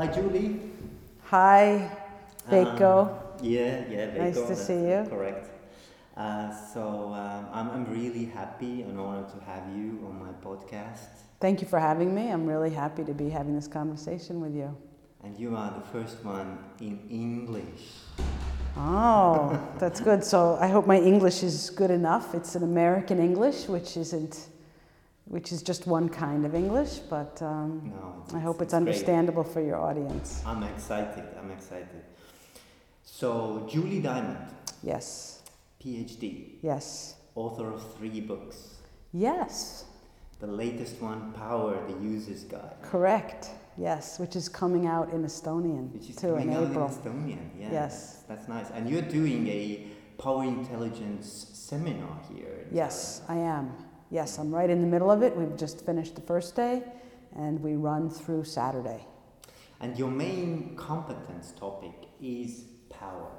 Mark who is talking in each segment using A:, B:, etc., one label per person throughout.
A: Hi, Julie.
B: Hi, Veiko.
A: Um, yeah, yeah, Veiko.
B: Nice to see you.
A: Correct. Uh, so um, I'm, I'm really happy and honored to have you on my podcast.
B: Thank you for having me. I'm really happy to be having this conversation with you.
A: And you are the first one in English.
B: Oh, that's good. So I hope my English is good enough. It's an American English, which isn't, which is just one kind of English, but um,
A: No,
B: I hope it's,
A: great.
B: understandable for your audience.
A: I'm excited. I'm excited. So Julie Diamond,
B: Yes,
A: PhD,
B: yes,
A: author of three books.
B: yes,
A: The latest one, Power: The User's Guide,
B: correct. Yes, which is coming out in Estonian
A: which is
B: too in
A: out
B: April.
A: in Estonian. Yeah,
B: Yes.
A: that's, that's nice. And you're doing a power intelligence seminar here. in
B: Yes, I am. Yes, I'm right in the middle of it. We've just finished the first day and we run through Saturday.
A: And your main competence topic is power.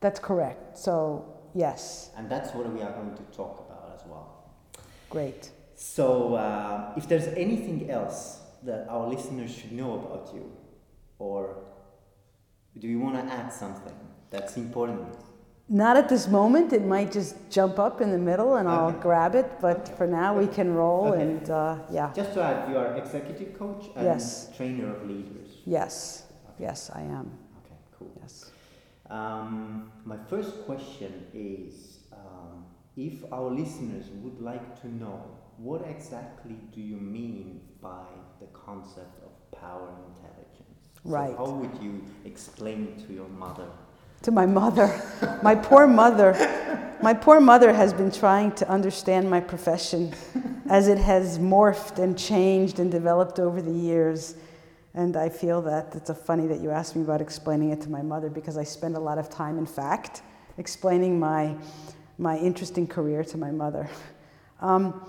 B: That's correct. So, yes,
A: And that's what we are going to talk about as well.
B: great.
A: So, uh, if there's anything else that our listeners should know about you, or do you want to add something that's important?
B: Not at this moment. It might just jump up in the middle and I'll
A: Okay.
B: grab it, but
A: Okay.
B: for now we can roll
A: Okay.
B: and uh, yeah.
A: Just to add, you are executive coach and
B: Yes.
A: trainer of leaders.
B: Yes, yes, I am.
A: Okay, cool.
B: Yes.
A: Um, my first question is um, if our listeners would like to know what exactly do you mean by the concept of power intelligence? So
B: Right.
A: how would you explain it to your mother?
B: To my mother. my poor mother. My poor mother has been trying to understand my profession as it has morphed and changed and developed over the years. And I feel that it's a funny that you asked me about explaining it to my mother because I spend a lot of time, in fact, explaining my, my interesting career to my mother. Um,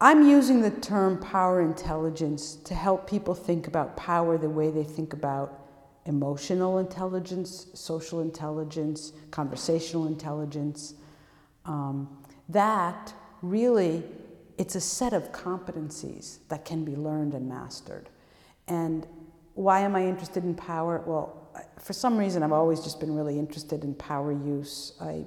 B: I'm using the term power intelligence to help people think about power the way they think about emotional intelligence, social intelligence, conversational intelligence. Um, that really, it's a set of competencies that can be learned and mastered. And why am I interested in power? Well, for some reason, I've always just been really interested in power use. I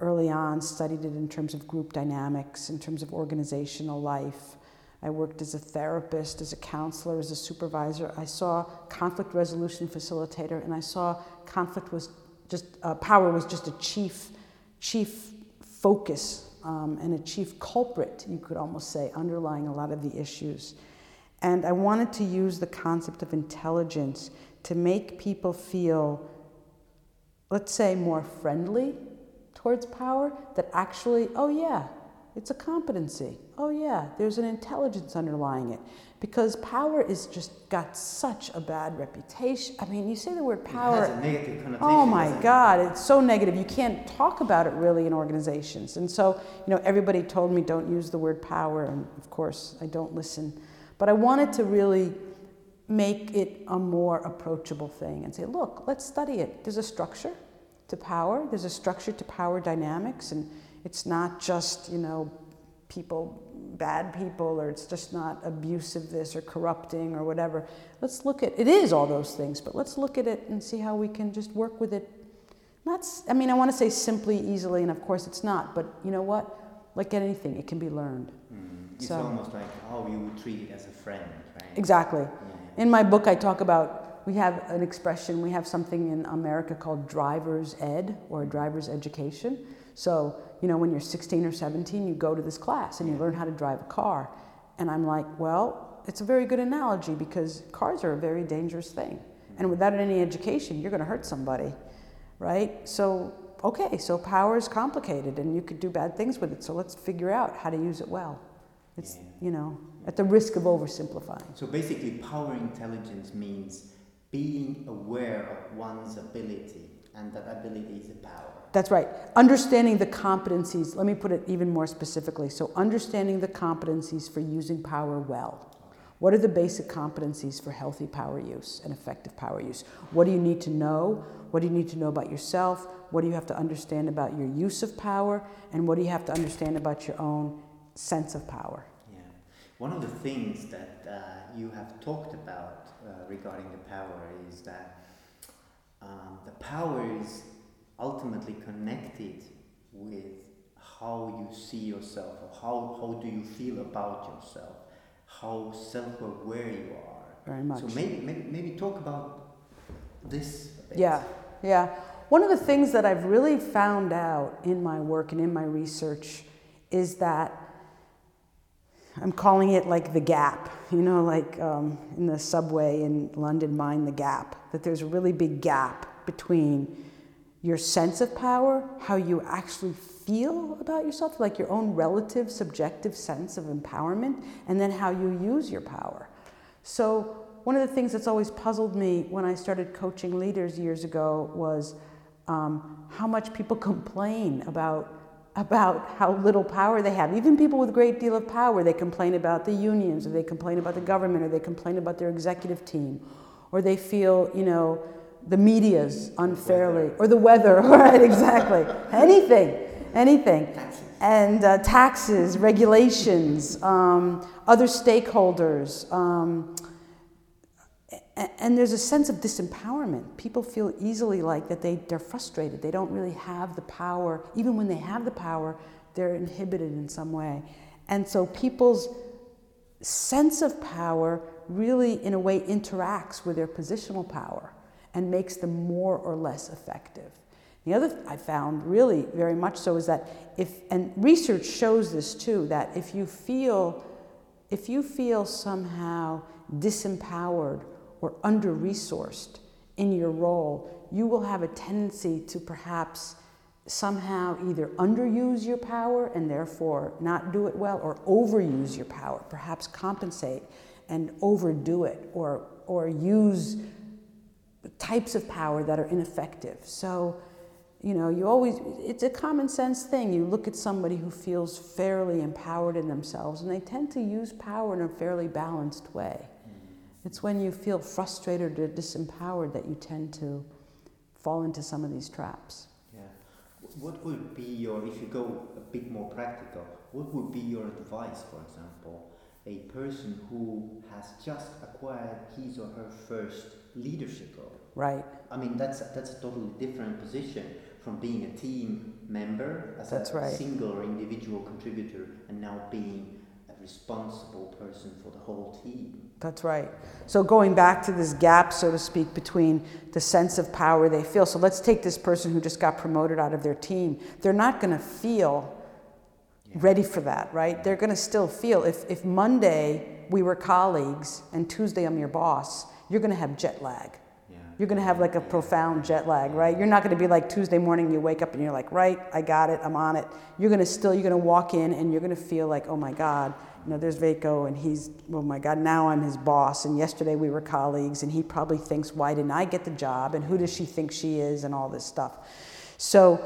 B: early on studied it in terms of group dynamics, in terms of organizational life. I worked as a therapist, as a counselor, as a supervisor. I saw conflict resolution facilitator, and I saw conflict was just uh, power was just a chief chief focus um, and a chief culprit, you could almost say, underlying a lot of the issues. And I wanted to use the concept of intelligence to make people feel, let's say, more friendly towards power, that actually, oh yeah, it's a competency. Oh yeah, there's an intelligence underlying it. Because power is just got such a bad reputation. I mean, you say the word power.
A: It has a negative connotation.
B: Oh my
A: it?
B: God, it's so negative. You can't talk about it really in organizations. And so, you know, everybody told me don't use the word power, and of course, I don't listen. But I wanted to really make it a more approachable thing and say, look, let's study it. There's a structure to power, there's a structure to power dynamics, and it's not just, you know, people, bad people, or it's just not abusive this or corrupting or whatever. Let's look at it is all those things, but let's look at it and see how we can just work with it. Not, I mean, I want to say simply, easily, and of course it's not, but you know what? Like anything, it can be learned.
A: Mm, it's
B: So-
A: almost like how you would treat it as a friend, right?
B: Exactly.
A: Yeah.
B: In my book, I talk about we have an expression, we have something in America called driver's ed or driver's education. So, you know, when you're 16 or 17, you go to this class and you learn how to drive a car. And I'm like, well, it's a very good analogy because cars are a very dangerous thing. And without any education, you're going to hurt somebody, right? So, okay, so power is complicated and you could do bad things with it. So let's figure out how to use it well. It's,
A: Yeah.
B: you know, at the risk of oversimplifying.
A: So basically, power intelligence means being aware of one's ability, and that ability is a power.
B: That's right. Understanding the competencies, let me put it even more specifically. So, understanding the competencies for using power well. What are the basic competencies for healthy power use and effective power use? What do you need to know? What do you need to know about yourself? What do you have to understand about your use of power? And what do you have to understand about your own sense of power?
A: Yeah. One of the things that uh, you have talked about uh, regarding the power is that um, the power is ultimately connected with how you see yourself or how, how do you feel about yourself, how self-aware you are.
B: Very much.
A: So maybe, maybe, maybe talk about this.
B: Yeah, yeah. One of the things that I've really found out in my work and in my research is that I'm calling it like the gap, you know, like um, in the subway in London, mind the gap, that there's a really big gap between your sense of power, how you actually feel about yourself, like your own relative subjective sense of empowerment, and then how you use your power. So, one of the things that's always puzzled me when I started coaching leaders years ago was um, how much people complain about about how little power they have. Even people with a great deal of power, they complain about the unions, or they complain about the government, or they complain about their executive team, or they feel, you know, the media's unfairly, or the weather, right? Exactly. anything, anything. And uh, taxes, regulations, um, other stakeholders. Um, and there's a sense of disempowerment. People feel easily like that they, they're frustrated. They don't really have the power. Even when they have the power, they're inhibited in some way. And so people's sense of power really, in a way, interacts with their positional power and makes them more or less effective. The other th- I found really very much so is that if, and research shows this too, that if you feel, if you feel somehow disempowered or under resourced in your role, you will have a tendency to perhaps somehow either underuse your power and therefore not do it well, or overuse your power, perhaps compensate and overdo it, or, or use types of power that are ineffective. So, you know, you always, it's a common sense thing. You look at somebody who feels fairly empowered in themselves, and they tend to use power in a fairly balanced way. It's when you feel frustrated or disempowered that you tend to fall into some of these traps.
A: Yeah. What would be your, if you go a bit more practical, what would be your advice, for example, a person who has just acquired his or her first leadership role?
B: Right.
A: I mean, that's that's a totally different position from being a team member as
B: That's
A: a
B: right.
A: single or individual contributor, and now being a responsible person for the whole team.
B: That's right. So going back to this gap, so to speak, between the sense of power they feel. So let's take this person who just got promoted out of their team. They're not going to feel ready for that, right? They're going to still feel if, if Monday we were colleagues and Tuesday I'm your boss, you're going to have jet lag.
A: Yeah.
B: You're going to have like a profound jet lag, right? You're not going to be like Tuesday morning you wake up and you're like, right, I got it, I'm on it. You're going to still, you're going to walk in and you're going to feel like, oh my God, you know, there's Veiko and he's, oh my God, now I'm his boss. And yesterday we were colleagues and he probably thinks, why didn't I get the job? And who does she think she is? And all this stuff. So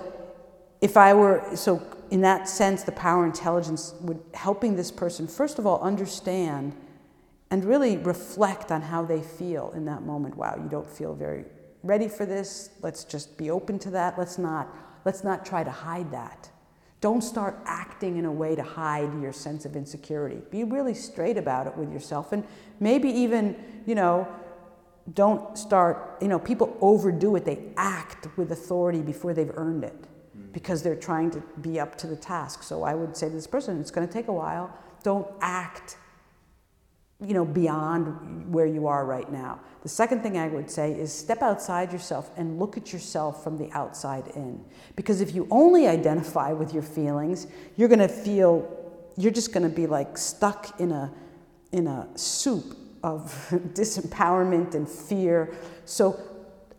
B: if I were, so in that sense, the power intelligence would helping this person, first of all, understand and really reflect on how they feel in that moment. Wow, you don't feel very ready for this. Let's just be open to that. Let's not, let's not try to hide that. Don't start acting in a way to hide your sense of insecurity. Be really straight about it with yourself. And maybe even, you know, don't start, you know, people overdo it. They act with authority before they've earned it because they're trying to be up to the task. So I would say to this person, it's going to take a while. Don't act you know, beyond where you are right now. The second thing I would say is step outside yourself and look at yourself from the outside in. Because if you only identify with your feelings, you're going to feel, you're just going to be like stuck in a, in a soup of disempowerment and fear. So,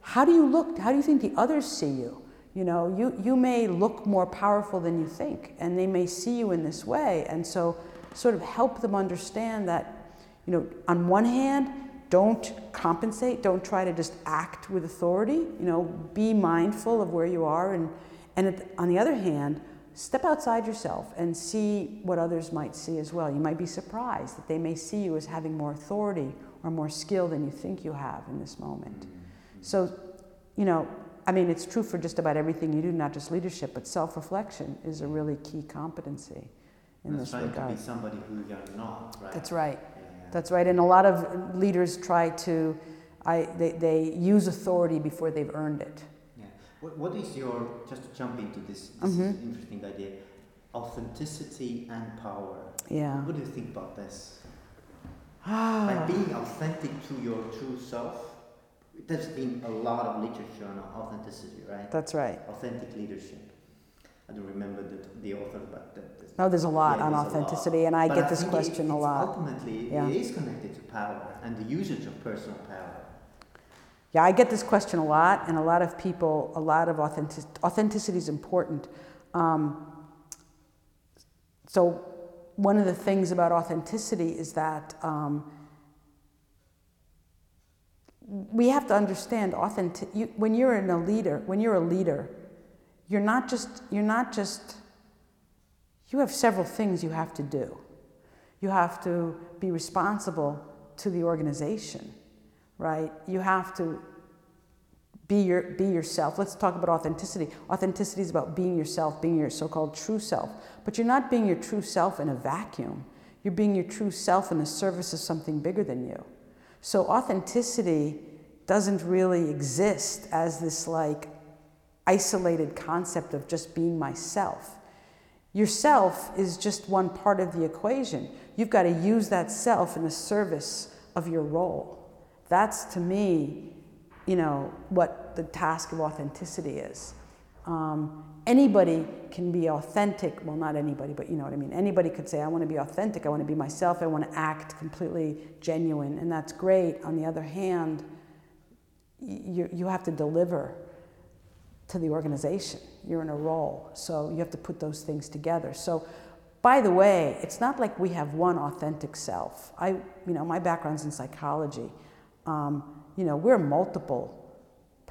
B: how do you look? How do you think the others see you? You know, you, you may look more powerful than you think, and they may see you in this way. And so, sort of help them understand that you know, on one hand, don't compensate, don't try to just act with authority, you know, be mindful of where you are. And, and on the other hand, step outside yourself and see what others might see as well. You might be surprised that they may see you as having more authority or more skill than you think you have in this moment. So, you know, I mean, it's true for just about everything you do, not just leadership, but self reflection is a really key competency in
A: That's
B: this
A: trying to
B: regard.
A: be somebody who you're not, right?
B: That's right.
A: Yeah.
B: That's right. And a lot of leaders try to, I, they, they use authority before they've earned it.
A: Yeah. What, what is your, just to jump into this, this is
B: Mhm.
A: an interesting idea, authenticity and power.
B: Yeah.
A: What do you think about this?
B: Ah.
A: Like being authentic to your true self. There's been a lot of literature on authenticity, right?
B: That's right.
A: Authentic leadership. I don't remember the, the author, but that, that-
B: No, there's a lot
A: Yeah,
B: on
A: there's a lot.
B: authenticity, and I
A: But
B: get this
A: think
B: question
A: it,
B: a lot.
A: Ultimately,
B: Yeah.
A: it is connected to power and the usage of personal power.
B: Yeah, I get this question a lot, and a lot of people, a lot of authentic, authenticity is important. Um, so, one of the things about authenticity is that um, we have to understand authentic. You, when you're in a leader, when you're a leader, you're not just you're not just. You have several things you have to do. You have to be responsible to the organization right? You have to be your be yourself. Let's talk about authenticity. Authenticity is about being yourself, being your so-called true self. But you're not being your true self in a vacuum. You're being your true self in the service of something bigger than you. So authenticity doesn't really exist as this like isolated concept of just being myself. Yourself is just one part of the equation. You've got to use that self in the service of your role. That's to me, you know, what the task of authenticity is. Um, anybody can be authentic. Well, not anybody, but you know what I mean. Anybody could say, I want to be authentic. I want to be myself. I want to act completely genuine. And that's great. On the other hand, you, you have to deliver to the organization. You're in a role. So you have to put those things together. So, by the way, it's not like we have one authentic self. I, you know, my background's in psychology. Um, you know, we're multiple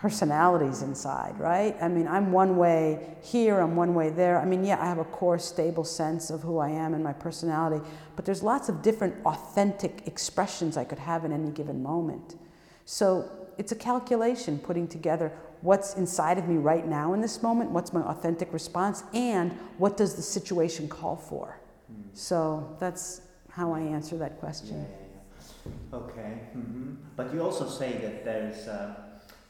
B: personalities inside, right? I mean, I'm one way here, I'm one way there. I mean, yeah, I have a core, stable sense of who I am and my personality, but there's lots of different authentic expressions I could have in any given moment. So it's a calculation putting together what's inside of me right now in this moment, what's my authentic response, and what does the situation call for. So that's how I answer that question.
A: yeah, yeah. Okay. hmm But you also say that there's uh,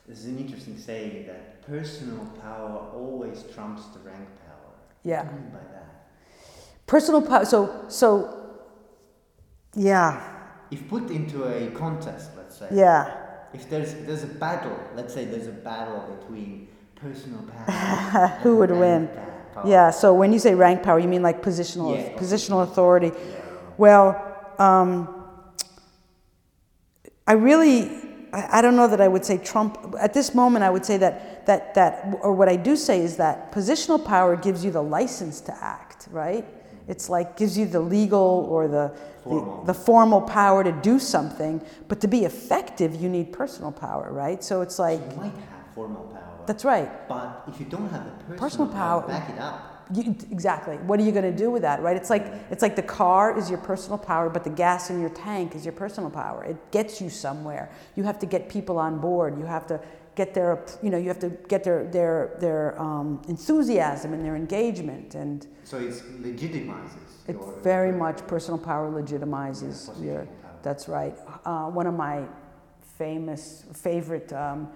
A: there's an interesting saying that personal power always trumps the rank power.
B: Yeah.
A: What do you mean by that?
B: Personal power. So, so, yeah,
A: If put into a contest, let's say.
B: yeah.
A: If there's there's a battle, let's say there's a battle between personal power.
B: Who would win?
A: power.
B: Yeah. So when you say rank power, you mean like positional,
A: Yeah.
B: positional authority.
A: Yeah.
B: Well, um, I really, I, I don't know that I would say Trump. At this moment, I would say that that that, or what I do say is that positional power gives you the license to act, right? It's like gives you the legal or the
A: Formal.
B: the, the formal power to do something, but to be effective, you need personal power, right? So it's like
A: You might have formal power.
B: that's right.
A: But if you don't have the personal,
B: Personal
A: power,
B: power-
A: back it up.
B: You, exactly. What are you going to do with that, right? It's like it's like the car is your personal power, but the gas in your tank is your personal power. It gets you somewhere. You have to get people on board. You have to get their, you know, you have to get their their their um, enthusiasm and their engagement, and
A: So it legitimizes.
B: it
A: your-
B: very much personal power legitimizes
A: Yeah,
B: your.
A: power.
B: That's right. Uh, one of my famous favorite um,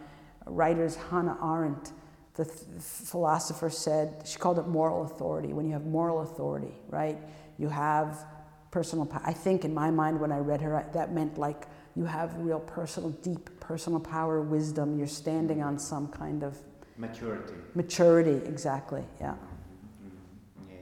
B: writers, Hannah Arendt, the th- philosopher, said she called it moral authority. When you have moral authority, right, you have personal power. I think in my mind, when I read her, I- that meant like you have real personal, deep personal power, wisdom. You're standing on some kind of
A: Maturity.
B: maturity. Exactly. Yeah.
A: Mhm. Yeah.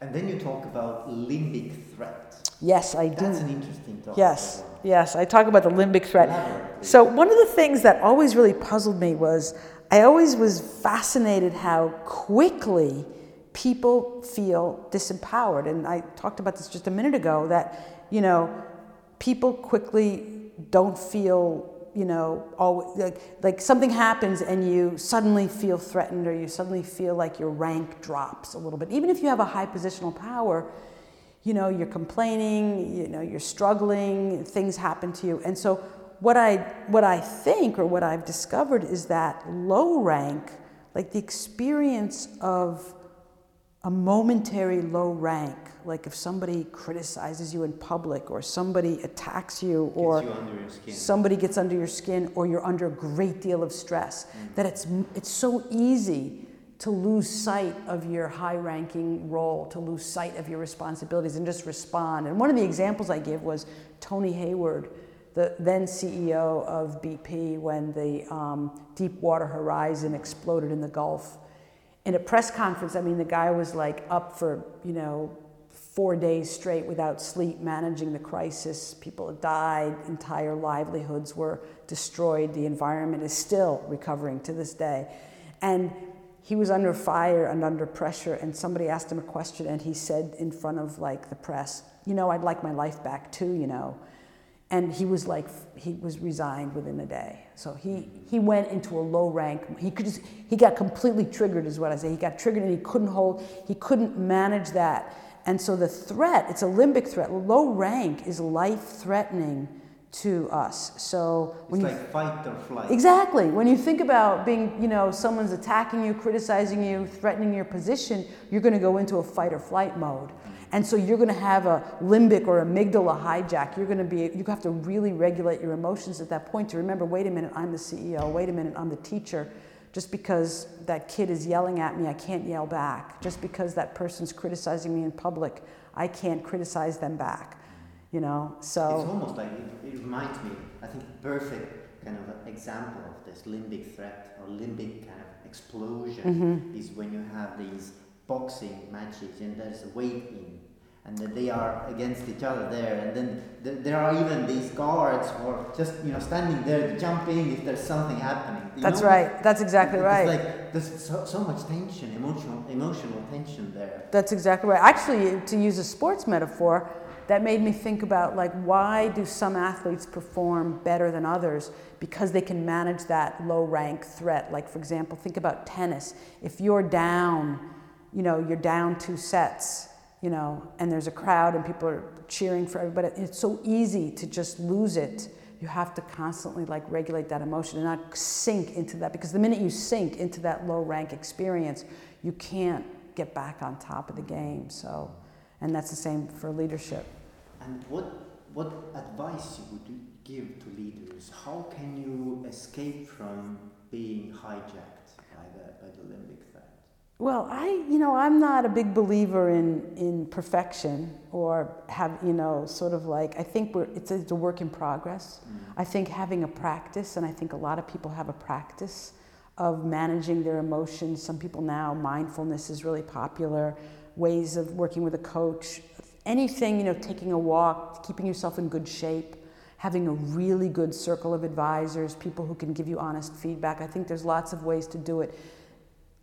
A: And then you talk about limbic threat.
B: Yes, I do.
A: That's an interesting topic.
B: Yes, yes. I talk about the limbic threat.
A: Elaborate.
B: So, one of the things that always really puzzled me was I always was fascinated how quickly people feel disempowered. And I talked about this just a minute ago that, you know, people quickly don't feel, you know, always, like, like something happens and you suddenly feel threatened or you suddenly feel like your rank drops a little bit. Even if you have a high positional power, you know, you're complaining, you know, you're struggling, things happen to you. And so what I what I think or what I've discovered is that low rank, like the experience of a momentary low rank, like if somebody criticizes you in public or somebody attacks you or
A: Gets you under your skin.
B: somebody gets under your skin or you're under a great deal of stress,
A: Mm.
B: that it's, it's so easy to lose sight of your high ranking role, to lose sight of your responsibilities and just respond. And one of the examples I give was Tony Hayward, the then CEO of BP, when the um, Deepwater Horizon exploded in the Gulf. In a press conference, I mean, the guy was like up for, you know, four days straight without sleep managing the crisis. People had died, entire livelihoods were destroyed. The environment is still recovering to this day. And he was under fire and under pressure, and somebody asked him a question, and he said in front of like the press, You know, I'd like my life back too, you know. And he was like, he was resigned within a day. So he, he went into a low rank. He could just, he got completely triggered, is what I say. He got triggered and he couldn't hold, he couldn't manage that. And so the threat, it's a limbic threat. Low rank is life threatening to us. So when
A: It's
B: you
A: like fight or flight.
B: Exactly. When you think about being, you know, someone's attacking you, criticizing you, threatening your position, you're going to go into a fight or flight mode. And so you're going to have a limbic or amygdala hijack. You're going to be, you have to really regulate your emotions at that point to remember, wait a minute, I'm the CEO. Wait a minute, I'm the teacher. Just because that kid is yelling at me, I can't yell back. Just because that person's criticizing me in public, I can't criticize them back. You know, so.
A: It's almost like it, it reminds me, I think, perfect kind of example of this limbic threat or limbic kind of explosion
B: Mm-hmm.
A: is when you have these boxing matches and there's a weight in and that they are against each other there and then th- there are even these guards or just you know standing there to jump in if there's something happening you
B: That's
A: know?
B: right. That's exactly
A: It's
B: right.
A: like there's so, so much tension emotional emotional tension there
B: That's exactly right. Actually, to use a sports metaphor, that made me think about like why do some athletes perform better than others because they can manage that low rank threat. Like for example, think about tennis. If you're down, you know, you're down two sets, you know, and there's a crowd and people are cheering for everybody, it's so easy to just lose it. You have to constantly like regulate that emotion and not sink into that because the minute you sink into that low rank experience, you can't get back on top of the game. So, and that's the same for leadership.
A: And what what advice you would give to leaders? How can you escape from being hijacked by the by the limbic threat?
B: Well, I, you know, I'm not a big believer in, in perfection or have, you know, sort of like, I think we're, it's, a, it's a work in progress. Mm. I think having a practice, and I think a lot of people have a practice of managing their emotions. Some people now, mindfulness is really popular, ways of working with a coach, anything, you know, taking a walk, keeping yourself in good shape, having a really good circle of advisors, people who can give you honest feedback. I think there's lots of ways to do it.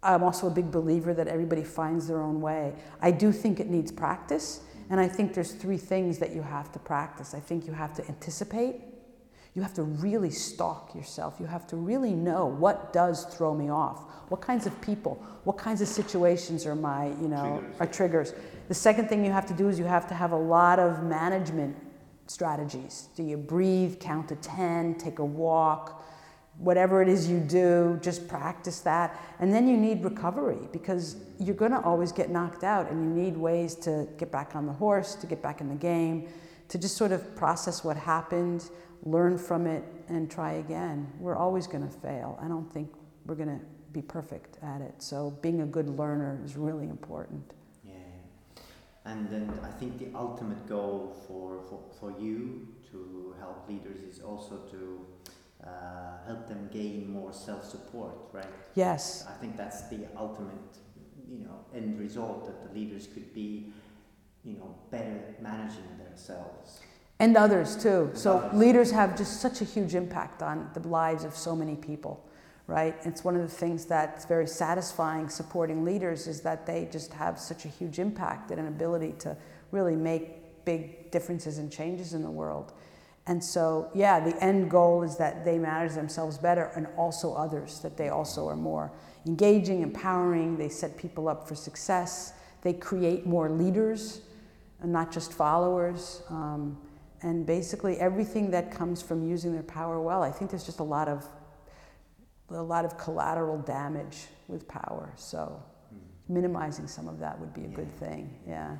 B: I'm also a big believer that everybody finds their own way. I do think it needs practice, and I think there's three things that you have to practice. I think you have to anticipate, you have to really stalk yourself, you have to really know what does throw me off, what kinds of people, what kinds of situations are my, you know,
A: Triggers.
B: are triggers. The second thing you have to do is you have to have a lot of management strategies. Do you breathe, count to 10, take a walk, whatever it is you do, just practice that. And then you need recovery because you're going to always get knocked out and you need ways to get back on the horse, to get back in the game, to just sort of process what happened, learn from it, and try again. We're always going to fail. I don't think we're going to be perfect at it. So being a good learner is really important.
A: Yeah. And then I think the ultimate goal for, for, for you to help leaders is also to uh, help them gain more self-support, right?
B: Yes.
A: I think that's the ultimate, you know, end result that the leaders could be, you know, better managing themselves.
B: And others too. So
A: others.
B: leaders have just such a huge impact on the lives of so many people, right? It's one of the things that's very satisfying supporting leaders is that they just have such a huge impact and an ability to really make big differences and changes in the world. And so, yeah, the end goal is that they manage themselves better and also others, that they also are more engaging, empowering, they set people up for success, they create more leaders and not just followers. Um, and basically everything that comes from using their power well. I think there's just a lot of a lot of collateral damage with power. So minimizing some of that would be a
A: Yeah.
B: good thing. Yeah.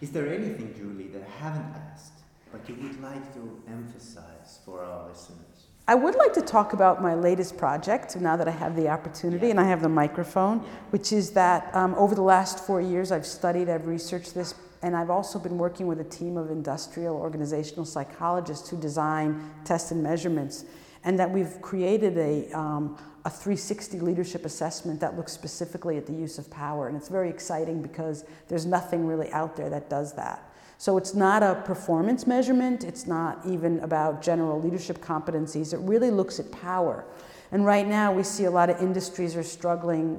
A: Is there anything, Julie, that I haven't asked, but you would like to emphasize for our listeners?
B: I would like to talk about my latest project now that I have the opportunity
A: Yeah.
B: and I have the microphone,
A: Yeah.
B: which is that um, over the last four years I've studied, I've researched this, and I've also been working with a team of industrial organizational psychologists who design tests and measurements, and that we've created a, um, a 360 leadership assessment that looks specifically at the use of power. And it's very exciting because there's nothing really out there that does that. So it's not a performance measurement, it's not even about general leadership competencies, it really looks at power. And right now we see a lot of industries are struggling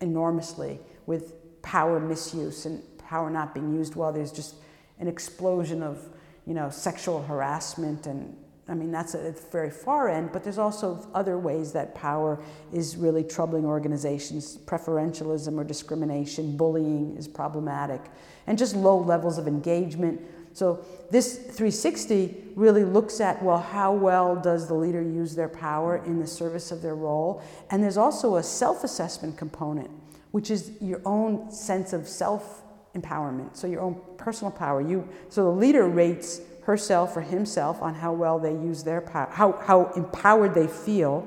B: enormously with power misuse and power not being used well. There's just an explosion of, you know, sexual harassment and I mean that's at the very far end, but there's also other ways that power is really troubling organizations. Preferentialism or discrimination, bullying is problematic, and just low levels of engagement. So this 360 really looks at well how well does the leader use their power in the service of their role and there's also a self-assessment component which is your own sense of self empowerment so your own personal power you so the leader rates herself or himself on how well they use their power how, how empowered they feel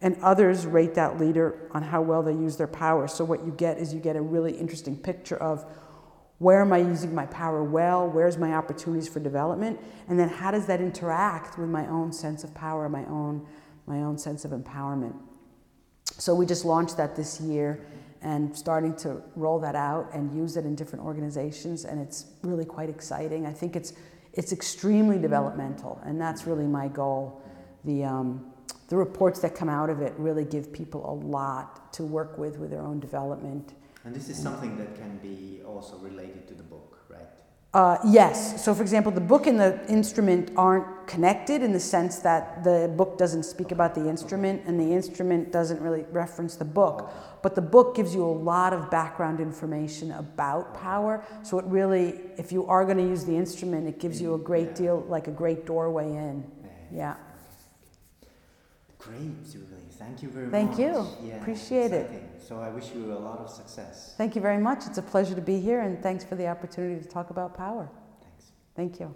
B: and others rate that leader on how well they use their power so what you get is you get a really interesting picture of where am I using my power well? Where's my opportunities for development? And then how does that interact with my own sense of power, my own, my own sense of empowerment? So we just launched that this year and starting to roll that out and use it in different organizations and it's really quite exciting. I think it's it's extremely developmental and that's really my goal. The um, the reports that come out of it really give people a lot to work with with their own development.
A: And this is something that can be also related to the book, right?
B: Uh, yes. So, for example, the book and the instrument aren't connected in the sense that the book doesn't speak about the instrument and the instrument doesn't really reference the book. But the book gives you a lot of background information about power. So, it really, if you are going to use the instrument, it gives you a great deal, like a great doorway in. Yeah.
A: Great. Thank you very
B: Thank
A: much.
B: Thank you.
A: Yeah,
B: Appreciate it.
A: So I wish you a lot of success.
B: Thank you very much. It's a pleasure to be here, and thanks for the opportunity to talk about power.
A: Thanks.
B: Thank you.